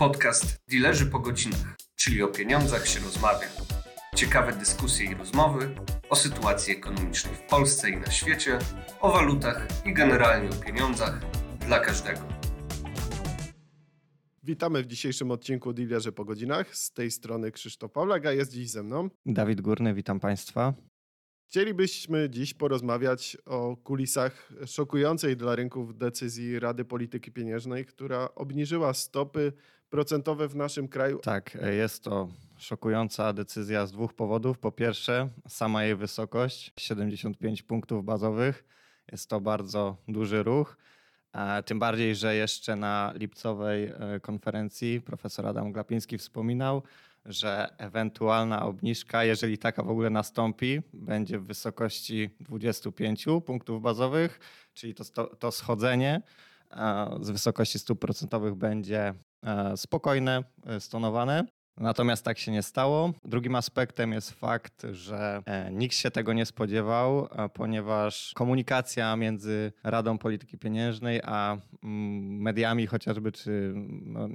Podcast Dilerzy po godzinach, czyli o pieniądzach się rozmawia. Ciekawe dyskusje i rozmowy o sytuacji ekonomicznej w Polsce i na świecie, o walutach i generalnie o pieniądzach dla każdego. Witamy w dzisiejszym odcinku Dilerzy po godzinach. Z tej strony Krzysztof Pawlak, a jest dziś ze mną. Dawid Górny, witam Państwa. Chcielibyśmy dziś porozmawiać o kulisach szokującej dla rynków decyzji Rady Polityki Pieniężnej, która obniżyła stopy procentowe w naszym kraju. Tak, jest to szokująca decyzja z dwóch powodów. Po pierwsze, sama jej wysokość 75 punktów bazowych. Jest to bardzo duży ruch. Tym bardziej, że jeszcze na lipcowej e, konferencji profesor Adam Glapiński wspominał, że ewentualna obniżka, jeżeli taka w ogóle nastąpi, będzie w wysokości 25 punktów bazowych, czyli to, to schodzenie e, z wysokości stóp procentowych będzie e, spokojne, e, stonowane. Natomiast tak się nie stało. Drugim aspektem jest fakt, że nikt się tego nie spodziewał, ponieważ komunikacja między Radą Polityki Pieniężnej a mm, mediami chociażby, czy no,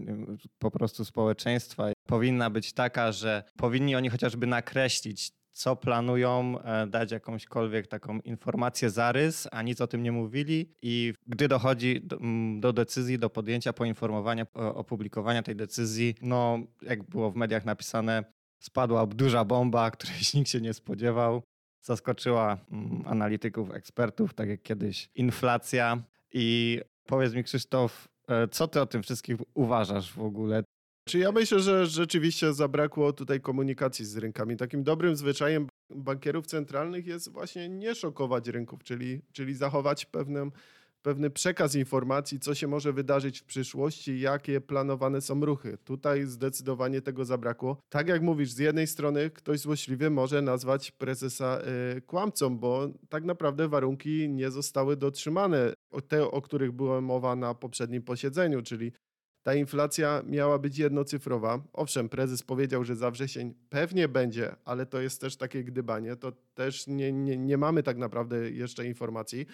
po prostu społeczeństwa powinna być taka, że powinni oni chociażby nakreślić, co planują, e, dać jakąśkolwiek taką informację, zarys, a nic o tym nie mówili. I gdy dochodzi do, do, decyzji, do podjęcia, poinformowania, opublikowania tej decyzji, no jak było w mediach napisane, spadła duża bomba, której nikt się nie spodziewał. Zaskoczyła mm, analityków, ekspertów, tak jak kiedyś inflacja. I powiedz mi, Krzysztof, e, co ty o tym wszystkim uważasz w ogóle? Czy ja myślę, że rzeczywiście zabrakło tutaj komunikacji z rynkami. Takim dobrym zwyczajem bankierów centralnych jest właśnie nie szokować rynków, czyli, czyli zachować pewną, pewny przekaz informacji, co się może wydarzyć w przyszłości, jakie planowane są ruchy. Tutaj zdecydowanie tego zabrakło. Tak jak mówisz, z jednej strony ktoś złośliwy może nazwać prezesa y, kłamcą, bo tak naprawdę warunki nie zostały dotrzymane. Te, o których była mowa na poprzednim posiedzeniu, czyli ta inflacja miała być jednocyfrowa. Owszem, prezes powiedział, że za wrzesień pewnie będzie, ale to jest też takie gdybanie. To też nie, nie, nie mamy tak naprawdę jeszcze informacji.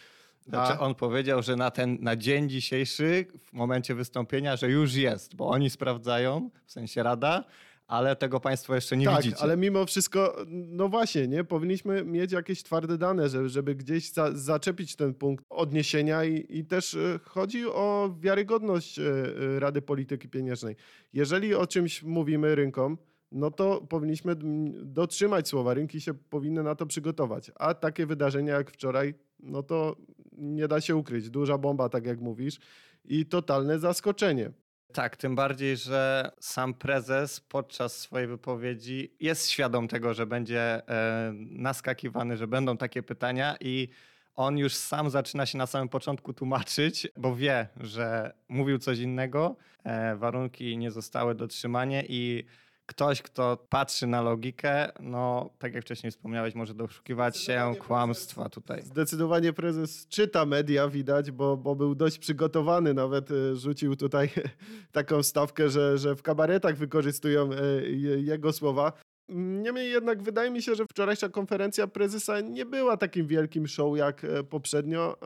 Znaczy on powiedział, że na ten na dzień dzisiejszy, w momencie wystąpienia, że już jest, bo oni sprawdzają, w sensie rada, ale tego Państwo jeszcze nie tak, widzicie. ale mimo wszystko, no właśnie, nie? powinniśmy mieć jakieś twarde dane, żeby, żeby gdzieś za, zaczepić ten punkt odniesienia i, i też e, chodzi o wiarygodność e, e, Rady Polityki Pieniężnej. Jeżeli o czymś mówimy rynkom, no to powinniśmy dotrzymać słowa. Rynki się powinny na to przygotować. A takie wydarzenia jak wczoraj, no to nie da się ukryć. Duża bomba, tak jak mówisz, i totalne zaskoczenie. Tak, tym bardziej, że sam prezes podczas swojej wypowiedzi jest świadom tego, że będzie e, naskakiwany, że będą takie pytania i on już sam zaczyna się na samym początku tłumaczyć, bo wie, że mówił coś innego, e, warunki nie zostały dotrzymane i ktoś, kto patrzy na logikę, no tak jak wcześniej wspomniałeś, może doszukiwać się kłamstwa tutaj. Zdecydowanie prezes czyta media, widać, bo, bo był dość przygotowany, nawet e, rzucił tutaj taką stawkę, że, że w kabaretach wykorzystują e, jego słowa. Niemniej jednak wydaje mi się, że wczorajsza konferencja prezesa nie była takim wielkim show jak e, poprzednio.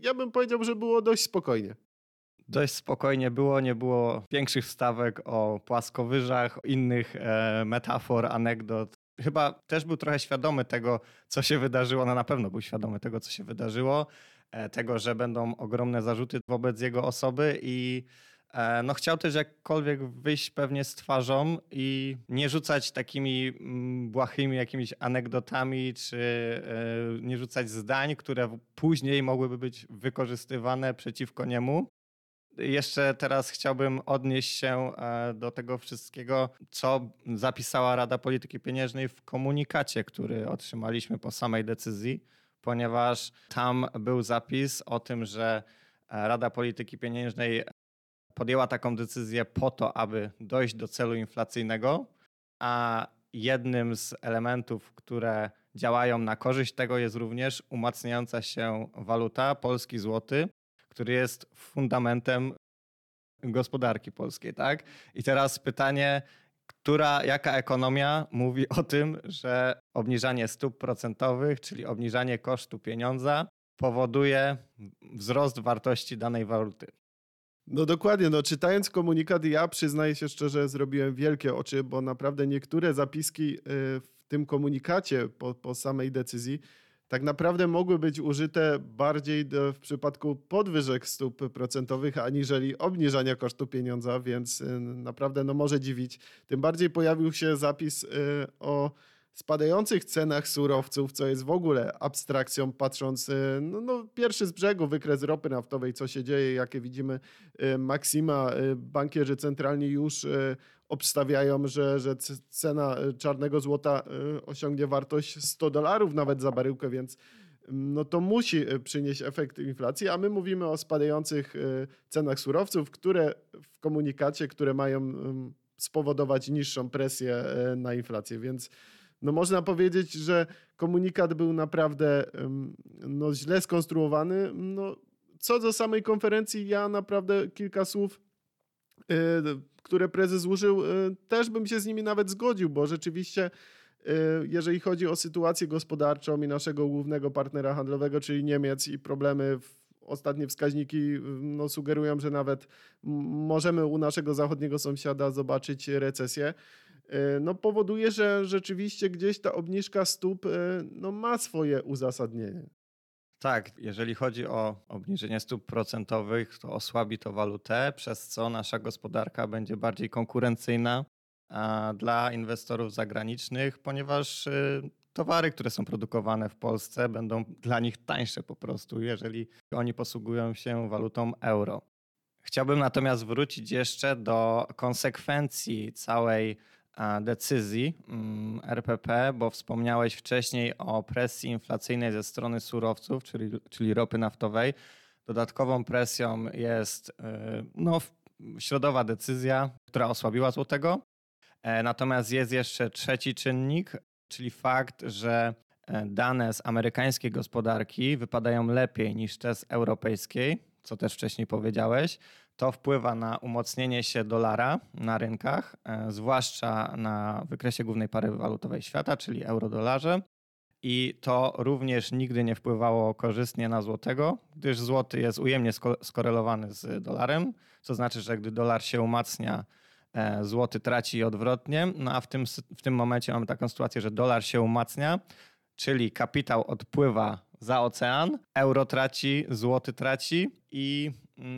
Ja bym powiedział, że było dość spokojnie dość spokojnie było, nie było większych wstawek o płaskowyżach, innych e, metafor, anegdot. Chyba też był trochę świadomy tego, co się wydarzyło. No na pewno był świadomy tego, co się wydarzyło, e, tego, że będą ogromne zarzuty wobec jego osoby i e, no chciał też jakkolwiek wyjść pewnie z twarzą i nie rzucać takimi mm, błahymi jakimiś anegdotami, czy nie rzucać zdań, które później mogłyby być wykorzystywane przeciwko niemu jeszcze teraz chciałbym odnieść się e, do tego wszystkiego, co zapisała Rada Polityki Pieniężnej w komunikacie, który otrzymaliśmy po samej decyzji, ponieważ tam był zapis o tym, że e, Rada Polityki Pieniężnej podjęła taką decyzję po to, aby dojść do celu inflacyjnego, a jednym z elementów, które działają na korzyść tego jest również umacniająca się waluta, polski złoty, który jest fundamentem gospodarki polskiej, tak? I teraz pytanie, która, jaka ekonomia mówi o tym, że obniżanie stóp procentowych, czyli obniżanie kosztu pieniądza, powoduje wzrost wartości danej waluty. No dokładnie, no czytając komunikat, ja przyznaję się szczerze, zrobiłem wielkie oczy, bo naprawdę niektóre zapiski y, w tym komunikacie po, po samej decyzji tak naprawdę mogły być użyte bardziej do, w przypadku podwyżek stóp procentowych, aniżeli obniżania kosztu pieniądza, więc y, naprawdę no, może dziwić. Tym bardziej pojawił się zapis y, o spadających cenach surowców, co jest w ogóle abstrakcją, patrząc no, no, pierwszy z brzegu wykres ropy naftowej, co się dzieje, jakie widzimy maksima. Bankierzy centralni już obstawiają, że, że cena czarnego złota osiągnie wartość 100 dolarów nawet za baryłkę, więc no to musi przynieść efekt inflacji, a my mówimy o spadających cenach surowców, które w komunikacie, które mają spowodować niższą presję na inflację, więc no można powiedzieć, że komunikat był naprawdę no, źle skonstruowany. No, co do samej konferencji, ja naprawdę kilka słów, y, które prezes użył, y, też bym się z nimi nawet zgodził, bo rzeczywiście y, jeżeli chodzi o sytuację gospodarczą i naszego głównego partnera handlowego, czyli Niemiec i problemy ostatnie wskaźniki no, sugerują, że nawet możemy u naszego zachodniego sąsiada zobaczyć recesję. E, no, powoduje, że rzeczywiście gdzieś ta obniżka stóp e, no, ma swoje uzasadnienie. Tak, jeżeli chodzi o obniżenie stóp procentowych, to osłabi to walutę, przez co nasza gospodarka będzie bardziej konkurencyjna dla inwestorów zagranicznych, ponieważ y, towary, które są produkowane w Polsce, będą dla nich tańsze po prostu, jeżeli oni posługują się walutą euro. Chciałbym natomiast wrócić jeszcze do konsekwencji całej decyzji mm, RPP, bo wspomniałeś wcześniej o presji inflacyjnej ze strony surowców, czyli, czyli ropy naftowej. Dodatkową presją jest y, no, środowa decyzja, która osłabiła złotego. E, natomiast jest jeszcze trzeci czynnik, czyli fakt, że e, dane z amerykańskiej gospodarki wypadają lepiej niż te z europejskiej, co też wcześniej powiedziałeś. To wpływa na umocnienie się dolara na rynkach, e, zwłaszcza na wykresie głównej pary walutowej świata, czyli euro-dolarze. I to również nigdy nie wpływało korzystnie na złotego, gdyż złoty jest ujemnie skorelowany z dolarem, co znaczy, że gdy dolar się umacnia, e, złoty traci odwrotnie. No a w tym, w tym momencie mamy taką sytuację, że dolar się umacnia, czyli kapitał odpływa za ocean, euro traci, złoty traci i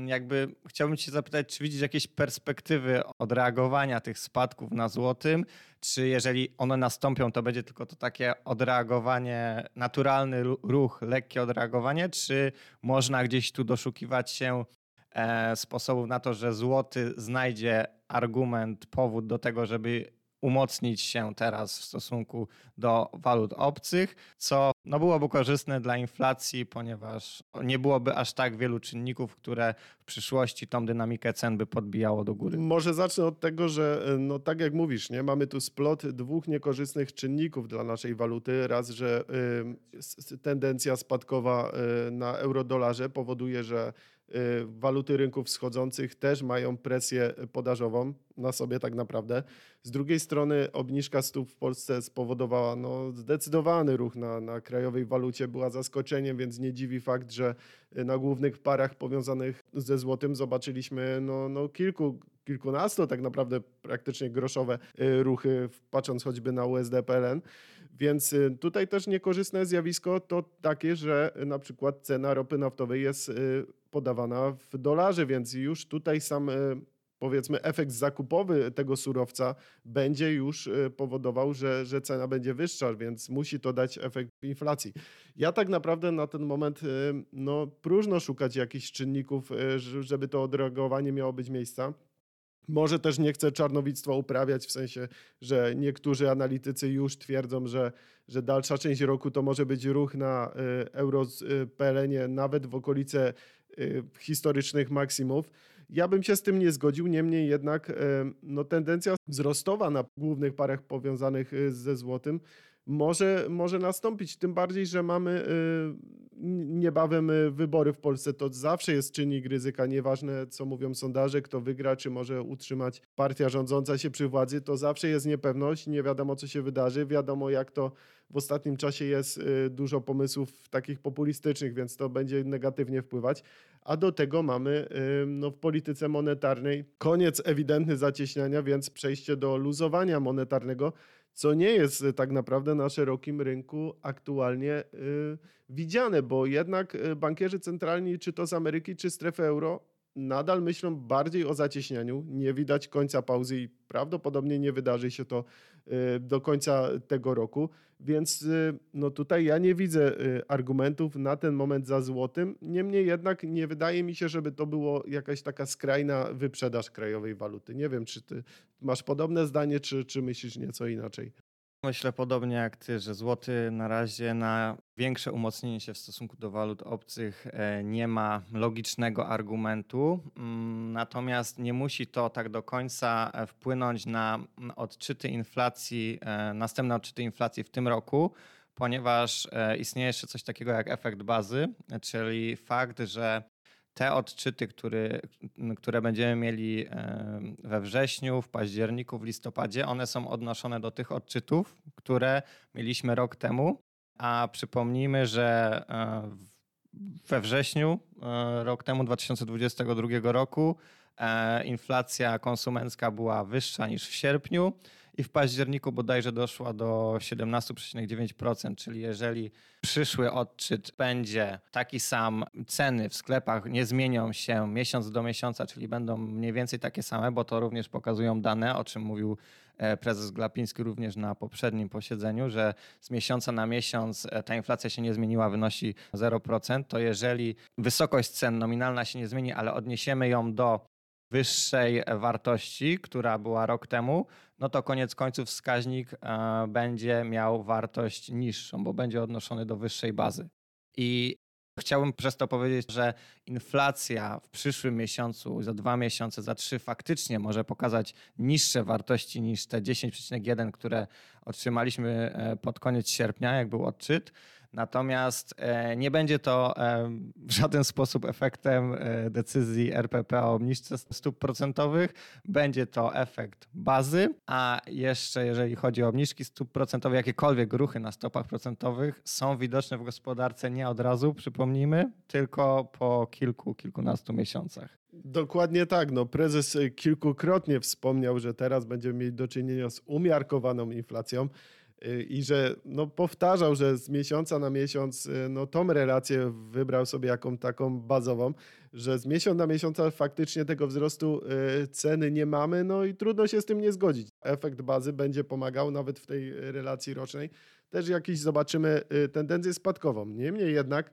jakby chciałbym Cię zapytać, czy widzisz jakieś perspektywy odreagowania tych spadków na złotym, czy jeżeli one nastąpią, to będzie tylko to takie odreagowanie, naturalny ruch, lekkie odreagowanie, czy można gdzieś tu doszukiwać się e, sposobów na to, że złoty znajdzie argument, powód do tego, żeby umocnić się teraz w stosunku do walut obcych, co no byłoby korzystne dla inflacji, ponieważ nie byłoby aż tak wielu czynników, które w przyszłości tą dynamikę cen by podbijało do góry. Może zacznę od tego, że no tak jak mówisz, nie mamy tu splot dwóch niekorzystnych czynników dla naszej waluty. Raz, że y, tendencja spadkowa y, na euro-dolarze powoduje, że Y, waluty rynków wschodzących też mają presję podażową na sobie tak naprawdę. Z drugiej strony obniżka stóp w Polsce spowodowała no, zdecydowany ruch na, na krajowej walucie, była zaskoczeniem, więc nie dziwi fakt, że na głównych parach powiązanych ze złotym zobaczyliśmy no, no kilku, kilkunastu tak naprawdę praktycznie groszowe y, ruchy, patrząc choćby na USD PLN. Więc y, tutaj też niekorzystne zjawisko to takie, że na przykład cena ropy naftowej jest podawana w dolarze, więc już tutaj sam powiedzmy efekt zakupowy tego surowca będzie już powodował, że, że cena będzie wyższa, więc musi to dać efekt inflacji. Ja tak naprawdę na ten moment no, próżno szukać jakichś czynników, żeby to odreagowanie miało być miejsca. Może też nie chcę czarnowictwa uprawiać, w sensie, że niektórzy analitycy już twierdzą, że, że dalsza część roku to może być ruch na euro PLN nawet w okolice Y, historycznych maksimów. Ja bym się z tym nie zgodził, niemniej jednak y, no, tendencja wzrostowa na głównych parach powiązanych y, ze złotym może, może nastąpić. Tym bardziej, że mamy y, niebawem y, wybory w Polsce. To zawsze jest czynnik ryzyka. Nieważne, co mówią sondaże, kto wygra, czy może utrzymać partia rządząca się przy władzy, to zawsze jest niepewność. Nie wiadomo, co się wydarzy. Wiadomo, jak to w ostatnim czasie jest y, dużo pomysłów takich populistycznych, więc to będzie negatywnie wpływać. A do tego mamy no, w polityce monetarnej koniec ewidentny zacieśniania, więc przejście do luzowania monetarnego co nie jest y, tak naprawdę na szerokim rynku aktualnie y, widziane, bo jednak bankierzy centralni, czy to z Ameryki, czy strefy euro, nadal myślą bardziej o zacieśnianiu. Nie widać końca pauzy i prawdopodobnie nie wydarzy się to y, do końca tego roku. Więc y, no tutaj ja nie widzę y, argumentów na ten moment za złotym. Niemniej jednak nie wydaje mi się, żeby to było jakaś taka skrajna wyprzedaż krajowej waluty. Nie wiem, czy ty masz podobne zdanie, czy, czy myślisz nieco inaczej. Myślę podobnie jak ty, że złoty na razie na większe umocnienie się w stosunku do walut obcych e, nie ma logicznego argumentu. Mm, natomiast nie musi to tak do końca e, wpłynąć na odczyty inflacji, e, następne odczyty inflacji w tym roku, ponieważ istnieje jeszcze coś takiego jak efekt bazy, czyli fakt, że te odczyty, który, które będziemy mieli we wrześniu, w październiku, w listopadzie, one są odnoszone do tych odczytów, które mieliśmy rok temu. A przypomnijmy, że e, we wrześniu e, rok temu, 2022 roku, e, inflacja konsumencka była wyższa niż w sierpniu i w październiku bodajże doszła do 17,9%, czyli jeżeli przyszły odczyt będzie taki sam, ceny w sklepach nie zmienią się miesiąc do miesiąca, czyli będą mniej więcej takie same, bo to również pokazują dane, o czym mówił e, prezes Glapiński również na poprzednim posiedzeniu, że z miesiąca na miesiąc e, ta inflacja się nie zmieniła, wynosi 0%, to jeżeli wysokość cen nominalna się nie zmieni, ale odniesiemy ją do wyższej wartości, która była rok temu, no to koniec końców wskaźnik e, będzie miał wartość niższą, bo będzie odnoszony do wyższej bazy. I chciałbym przez to powiedzieć, że inflacja w przyszłym miesiącu, za dwa miesiące, za trzy faktycznie może pokazać niższe wartości niż te 10,1, które otrzymaliśmy e, pod koniec sierpnia, jak był odczyt. Natomiast e, nie będzie to e, w żaden sposób efektem e, decyzji RPP o obniżce stóp procentowych. Będzie to efekt bazy, a jeszcze jeżeli chodzi o obniżki stóp procentowych, jakiekolwiek ruchy na stopach procentowych są widoczne w gospodarce nie od razu, przypomnijmy, tylko po kilku, kilkunastu miesiącach. Dokładnie tak. No, prezes kilkukrotnie wspomniał, że teraz będziemy mieli do czynienia z umiarkowaną inflacją i że no, powtarzał, że z miesiąca na miesiąc y, no, tą relację wybrał sobie jaką taką bazową, że z miesiąca na miesiąc faktycznie tego wzrostu y, ceny nie mamy, no i trudno się z tym nie zgodzić. Efekt bazy będzie pomagał nawet w tej relacji rocznej. Też jakiś zobaczymy y, tendencję spadkową. Niemniej jednak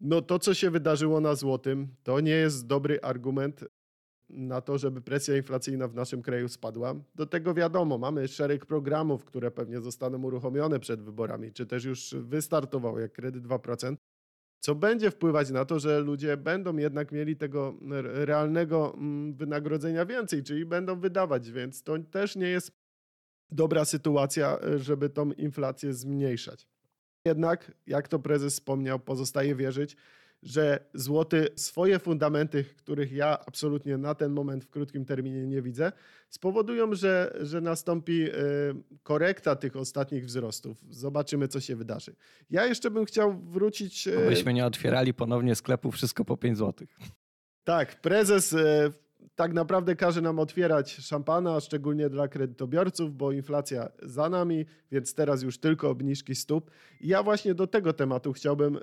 no to, co się wydarzyło na złotym, to nie jest dobry argument na to, żeby presja inflacyjna w naszym kraju spadła. Do tego wiadomo, mamy szereg programów, które pewnie zostaną uruchomione przed wyborami, czy też już wystartowały, jak kredyt 2%, co będzie wpływać na to, że ludzie będą jednak mieli tego realnego mm, wynagrodzenia więcej, czyli będą wydawać, więc to też nie jest dobra sytuacja, żeby tą inflację zmniejszać. Jednak, jak to prezes wspomniał, pozostaje wierzyć, że złoty swoje fundamenty, których ja absolutnie na ten moment w krótkim terminie nie widzę, spowodują, że, że nastąpi e, korekta tych ostatnich wzrostów. Zobaczymy, co się wydarzy. Ja jeszcze bym chciał wrócić. E, Byśmy nie otwierali ponownie sklepu wszystko po 5 zł. Tak, prezes e, tak naprawdę każe nam otwierać szampana, szczególnie dla kredytobiorców, bo inflacja za nami, więc teraz już tylko obniżki stóp. I ja właśnie do tego tematu chciałbym y,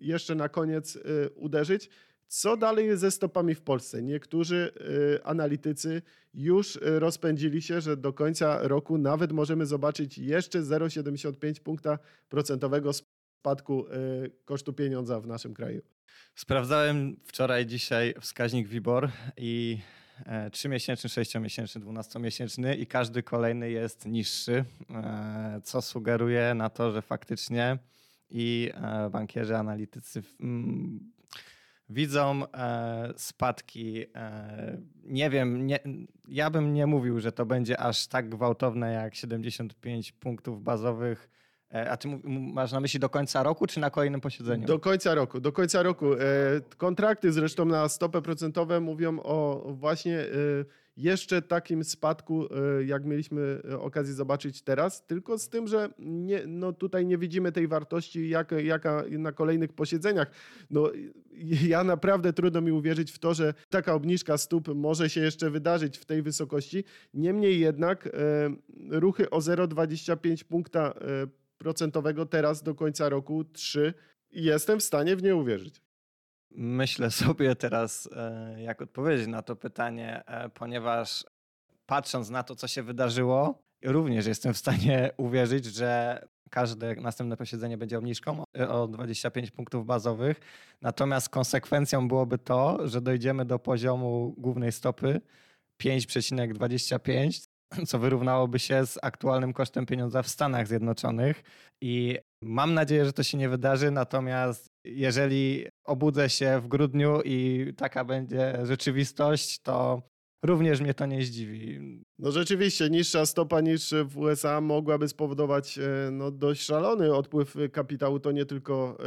jeszcze na koniec y, uderzyć. Co dalej ze stopami w Polsce? Niektórzy y, analitycy już rozpędzili się, że do końca roku nawet możemy zobaczyć jeszcze 0,75 punkta procentowego spadku kosztu pieniądza w naszym kraju. Sprawdzałem wczoraj, dzisiaj wskaźnik WIBOR i 3-miesięczny, 6-miesięczny, 12-miesięczny i każdy kolejny jest niższy, e, co sugeruje na to, że faktycznie i e, bankierzy, analitycy widzą e, spadki. E, nie wiem, nie, ja bym nie mówił, że to będzie aż tak gwałtowne jak 75 punktów bazowych. E, a ty masz na myśli do końca roku, czy na kolejnym posiedzeniu? Do końca roku, do końca roku. E, kontrakty zresztą na stopę procentowe mówią o właśnie e, jeszcze takim spadku, jak mieliśmy okazję zobaczyć teraz, tylko z tym, że nie, no tutaj nie widzimy tej wartości jak, jaka na kolejnych posiedzeniach. No, ja naprawdę trudno mi uwierzyć w to, że taka obniżka stóp może się jeszcze wydarzyć w tej wysokości. Niemniej jednak ruchy o 0,25 punkta procentowego teraz do końca roku 3 Jestem w stanie w nie uwierzyć. Myślę sobie teraz, e, jak odpowiedzieć na to pytanie, e, ponieważ patrząc na to, co się wydarzyło, również jestem w stanie uwierzyć, że każde następne posiedzenie będzie obniżką o 25 punktów bazowych. Natomiast konsekwencją byłoby to, że dojdziemy do poziomu głównej stopy 5,25, co wyrównałoby się z aktualnym kosztem pieniądza w Stanach Zjednoczonych. I mam nadzieję, że to się nie wydarzy. Natomiast jeżeli obudzę się w grudniu i taka będzie rzeczywistość, to również mnie to nie zdziwi. No rzeczywiście, niższa stopa niż w USA mogłaby spowodować e, no, dość szalony odpływ kapitału. To nie tylko e,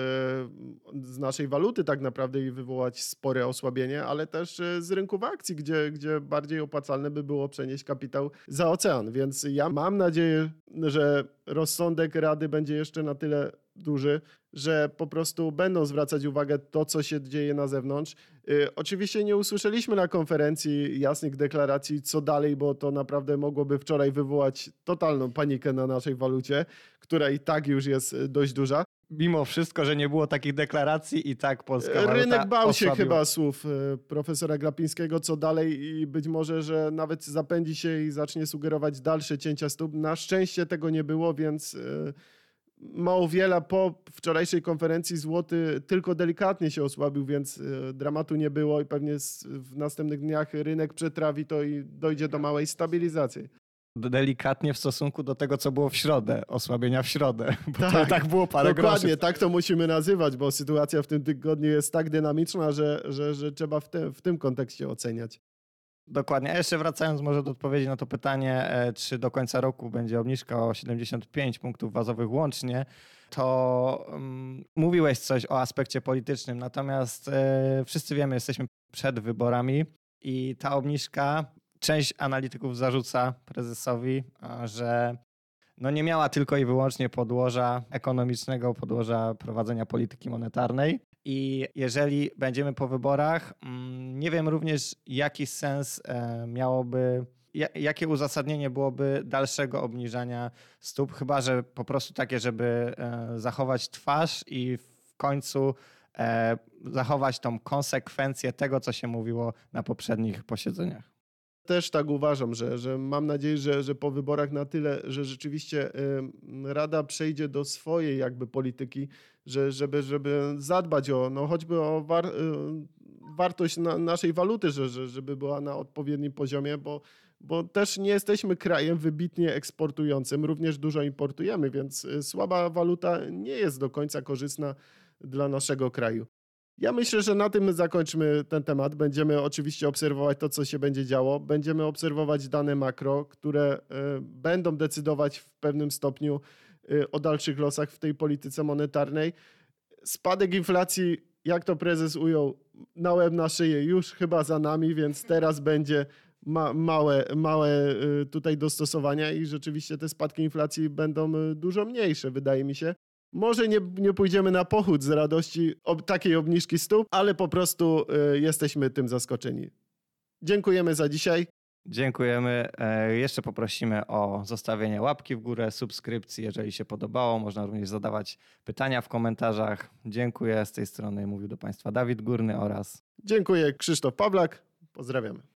z naszej waluty tak naprawdę i wywołać spore osłabienie, ale też e, z rynków akcji, gdzie, gdzie bardziej opłacalne by było przenieść kapitał za ocean. Więc ja mam nadzieję, że rozsądek Rady będzie jeszcze na tyle duży, że po prostu będą zwracać uwagę to, co się dzieje na zewnątrz. Y, Oczywiście nie usłyszeliśmy na konferencji jasnych deklaracji, co dalej, bo to naprawdę mogłoby wczoraj wywołać totalną panikę na naszej walucie, która i tak już jest y, dość duża. Mimo wszystko, że nie było takich deklaracji i tak polska waluta Rynek bał się osłabiła. chyba słów y, profesora Glapińskiego, co dalej i być może, że nawet zapędzi się i zacznie sugerować dalsze cięcia stóp. Na szczęście tego nie było, więc y, mało wiele po wczorajszej konferencji złoty tylko delikatnie się osłabił, więc y, dramatu nie było i pewnie w następnych dniach rynek przetrawi to i dojdzie do małej stabilizacji. Delikatnie w stosunku do tego, co było w środę, osłabienia w środę. Bo to Tak, tak było parę Dokładnie, groszy. tak to musimy nazywać, bo sytuacja w tym tygodniu jest tak dynamiczna, że, że, że trzeba w, te, w tym kontekście oceniać. Dokładnie. Jeszcze wracając może do odpowiedzi na to pytanie, e, czy do końca roku będzie obniżka o 75 punktów bazowych łącznie, to um, mówiłeś coś o aspekcie politycznym, natomiast e, wszyscy wiemy, jesteśmy przed wyborami i ta obniżka, część analityków zarzuca prezesowi, że no nie miała tylko i wyłącznie podłoża ekonomicznego, podłoża prowadzenia polityki monetarnej. I jeżeli będziemy po wyborach, mm, nie wiem również, jaki sens e, miałoby, ja- jakie uzasadnienie byłoby dalszego obniżania stóp, chyba że po prostu takie, żeby e, zachować twarz i w końcu e, zachować tą konsekwencję tego, co się mówiło na poprzednich posiedzeniach. Też tak uważam, że, że mam nadzieję, że, że po wyborach na tyle, że rzeczywiście Rada przejdzie do swojej jakby polityki, że, żeby, żeby zadbać o, no choćby o war, ym, wartość na, naszej waluty, że, że, żeby była na odpowiednim poziomie, bo, bo też nie jesteśmy krajem wybitnie eksportującym, również dużo importujemy, więc y, słaba waluta nie jest do końca korzystna dla naszego kraju. Ja myślę, że na tym zakończmy ten temat. Będziemy oczywiście obserwować to, co się będzie działo. Będziemy obserwować dane makro, które y, będą decydować w pewnym stopniu y, o dalszych losach w tej polityce monetarnej. Spadek inflacji, jak to prezes ujął, na łeb na szyję już chyba za nami, więc teraz będzie ma, małe, małe y, tutaj dostosowania i rzeczywiście te spadki inflacji będą dużo mniejsze, wydaje mi się. Może nie, nie pójdziemy na pochód z radości ob, takiej obniżki stóp, ale po prostu y, jesteśmy tym zaskoczeni. Dziękujemy za dzisiaj. Dziękujemy. E, Jeszcze poprosimy o zostawienie łapki w górę, subskrypcji, jeżeli się podobało. Można również zadawać pytania w komentarzach. Dziękuję. Z tej strony mówił do Państwa Dawid Górny oraz Dziękuję Krzysztof Pawlak. Pozdrawiamy.